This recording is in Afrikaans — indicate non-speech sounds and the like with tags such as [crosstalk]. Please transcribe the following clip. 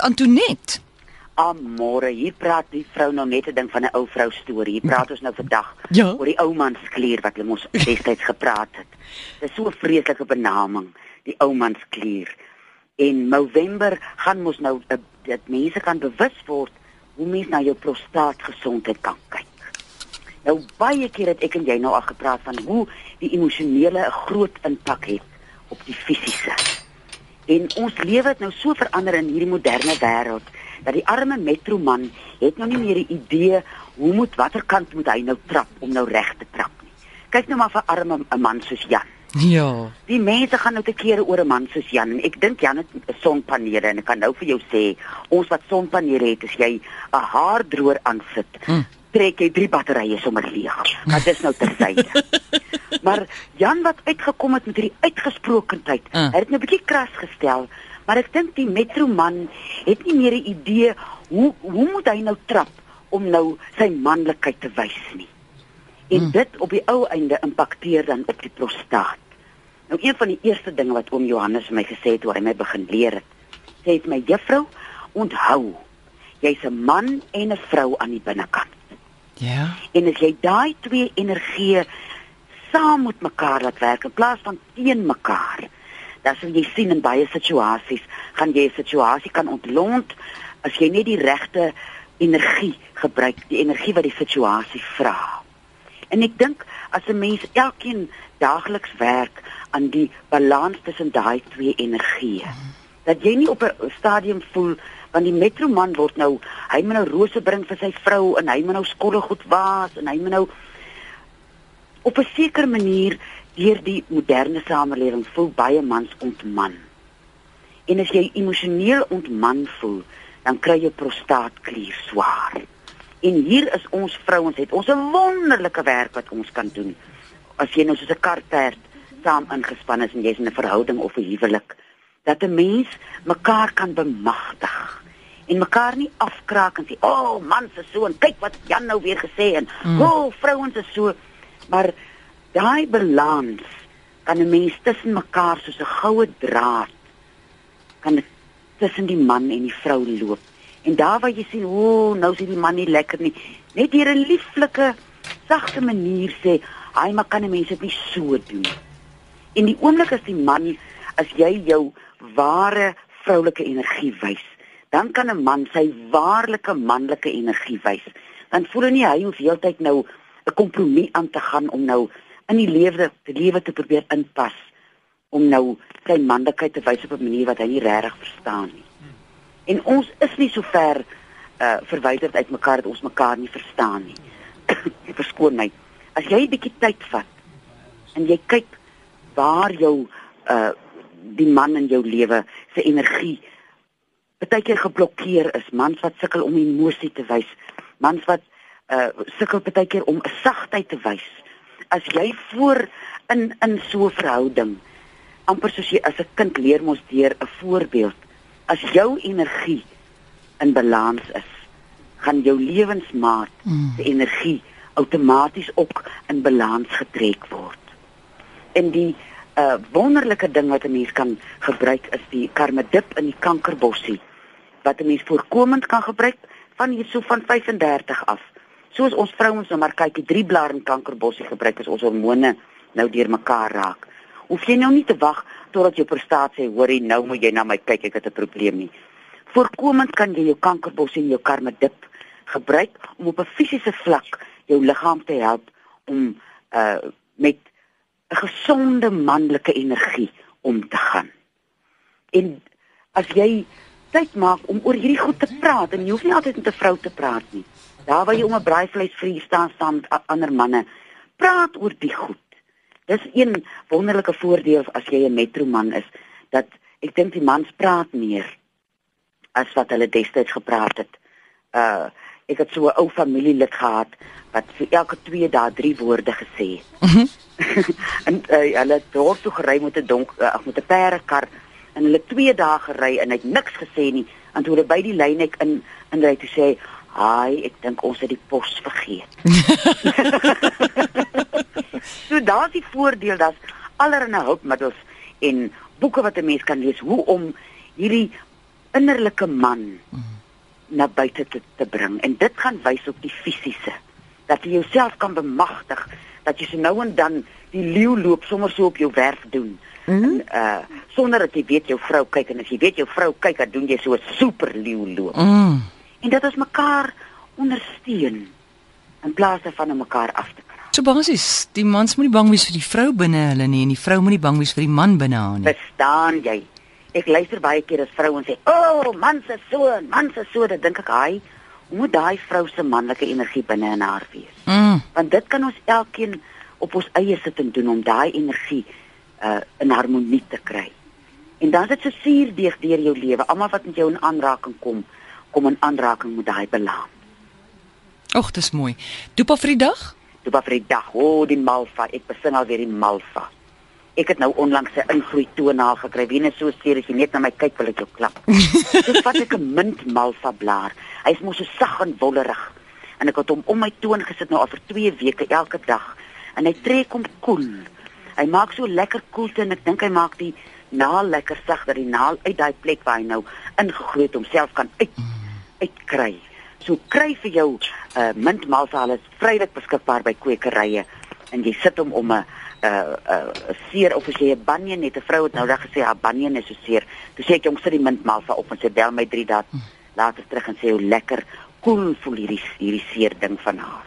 Antoinette. Amore, hier praat die vrou nou net 'n ding van 'n ou vrou storie. Hier praat ons nou vandag Ja. oor die ou man se klier wat hulle mos [laughs] destyds gepraat het. Dis so 'n vreeslike benaming, die ou man se klier. En November gaan mos nou uh, dat mense kan bewus word hoe mens na jou prostaatgesondheid kan kyk. Nou baie keer het ek en jy nou al gepraat van hoe die emosionele 'n groot impak het op die fisiese. En ons lewe het nou so verander in hierdie moderne wêreld dat die arme metroman het nou nie meer 'n idee hoe moet watter kant moet hy nou trap om nou reg te trap nie. Kyk nou maar vir arme 'n man soos Jan. Ja. Die mense gaan nou te kere oor 'n man soos Jan en ek dink Jan het sonpanele en ek kan nou vir jou sê ons wat sonpanele het as jy 'n haardroër aansit Hm. trek jy drie batterye sommer leeg. Maar dis nou tersyde. [laughs] maar Jan wat uitgekom het met hierdie uitgesprokendheid, Uh. hy het nou 'n bietjie kras gestel, maar ek dink die metroman het nie meer 'n idee hoe hoe moet hy nou trap om nou sy manlikheid te wys nie. En Hmm. dit op die ou einde impakteer dan op die prostaat. Nou een van die eerste dinge wat oom Johannes my gesê het toe hy my begin leer het, sê het my juffrou, onthou, jy's 'n man en 'n vrou aan die binnekant. Ja. En as jy daai twee energieë saam met mekaar laat werk in plaas van teen mekaar, dan sal jy sien in baie situasies gaan jy 'n situasie kan ontlont as jy net die regte energie gebruik, die energie wat die situasie vra. En ek dink as 'n mens elkeen daagliks werk aan die balans tussen daai twee energieë, dat jy nie op 'n stadium voel want die metroman word nou hy moet nou rose bring vir sy vrou en hy moet nou skolle goed was en hy moet nou op 'n sekere manier deur die moderne samelewing voel baie mans ontman. En as jy emosioneel ontman voel, dan kry jy prostaatklier swaar. En hier is ons vrouens het ons 'n wonderlike werk wat ons kan doen. As jy nou soos 'n karperd saam ingespan is en jy's in 'n verhouding of 'n huwelik, dat 'n mens mekaar kan bemagtig en mekaar nie afkraak en sê, "O, oh, man se so en kyk wat Jan nou weer gesê en o, Mm. oh, vrouens is so." Maar daai balans kan 'n mens tussen mekaar soos 'n goue draad kan tussen die man en die vrou loop. En daar waar jy sien, o, oh, nou sien die man nie lekker nie, net deur 'n lieflike, sagte manier sê, "Ai, maar kan 'n mens dit nie so doen nie?" En die oomblik as die man as jy jou ware vroulike energie wys, dan kan 'n man sy waarlike manlike energie wys. Dan voel hy nie hy hoef heeltyd nou 'n kompromie aan te gaan om nou in die lewe te lewe te probeer inpas om nou sy manlikheid te wys op 'n manier wat hy nie regtig verstaan nie. En ons is nie so ver uh verwyderd uit mekaar dat ons mekaar nie verstaan nie. [coughs] Verskoon my. As jy 'n bietjie tyd vat en jy kyk waar jou uh die man in jou lewe se energie baie keer geblokkeer is, mans wat sukkel om emosie te wys, mans wat uh sukkel baie keer om sagtheid te wys. As jy voor in in so 'n verhouding amper soos jy as 'n kind leer mos deur 'n voorbeeld. As jou energie in balans is, gaan jou lewensmaat Mm. se energie outomaties ook in balans getrek word. En die uh wonderlike ding wat 'n mens kan gebruik is die karmedip in die kankerbossie wat 'n mens voorkomend kan gebruik van hier so van 35 af. Soos ons vrouens nou maar kyk, die drie blaar in kankerbossie gebruik as ons hormone nou deur mekaar raak. Hoef jy nou nie te wag totdat jou prostaat sê, "Hoorie, nou moet jy na my kyk, ek het 'n probleem nie." Voorkomend kan jy jou kankerbossie en jou karmedip gebruik om op 'n fisiese vlak jou liggaam te help om uh met 'n gesonde manlike energie om te gaan. En as jy tyd maak om oor hierdie goed te praat en jy hoef nie altyd met 'n vrou te praat nie. Daar waar jy om 'n braaivleisvrier staan saam met ander manne, praat oor die goed. Dis een wonderlike voordeel as jy 'n metroman is dat ek dink die mans praat meer as wat hulle destyds gepraat het. Uh ek het so 'n ou familielid gehad wat vir elke 2 dae 3 woorde gesê het. Mhm. [laughs] en uh, hulle het dorp toe gery met 'n donk uh, met 'n perdekar en hulle 2 dae gery en hy het niks gesê nie. En toe hulle by die lynek in in ry toe sê, "Haai, ek dink ons het die pos vergeet." [laughs] so daar's die voordeel dat allerlei hulpmiddels en boeke wat 'n mens kan lees hoe om hierdie innerlike man na buite te, te bring en dit gaan wys op die fisiese dat jy jouself kan bemagtig dat jy so nou en dan die leeu loop sommer so op jou werf doen Mhm. en uh sonder dat jy weet jou vrou kyk en as jy weet jou vrou kyk dan doen jy so 'n super leeu loop Mm. En dat ons mekaar ondersteun in plaas daarvan om mekaar af te kraak So basies, die mans moenie bang wees vir die vrou binne hulle nie en die vrou moenie bang wees vir die man binne haar nie. verstaan jy ek luister baie keer as vrouens sê o oh, man se so man se so dan dink ek hoe moet daai vrou se manlike energie binne in haar wees Mm. want dit kan ons elkeen op ons eie sit en doen om daai energie uh in harmonie te kry. En dan is dit so suurdeeg deur jou lewe. Almal wat met jou in aanraking kom, kom in aanraking met daai balans. Och, dis mooi. Doop vir die dag? Was vir die dag, o, oh, die malva, ek besing alweer die malva. Ek het nou onlangs 'n ingroei toonaal gekry. Wie net so seer as jy net na my kyk wil ek jou klap. [laughs] Dis wat ek 'n mint malva blaar. Hy's mos so sag en wollerig. En ek het hom om my toon gesit nou al vir 2 weke elke dag. En hy trek hom koel. Hy maak so lekker koelte en ek dink hy maak die naal lekker sag dat die naal uit daai plek waar hy nou ingegroei het homself kan uit uitkry. So kry vir jou uh mintmalva hulle is vrylik beskikbaar by kwekerye en jy sit hom om 'n 'n 'n seer of as jy 'n banyan het, 'n vrou het nou dag gesê haar banyan is so seer. Toe sê ek jong sit die mintmalva op en sy bel my 3 dae later terug en sê hoe lekker koel voel hierdie hierdie seer ding van haar.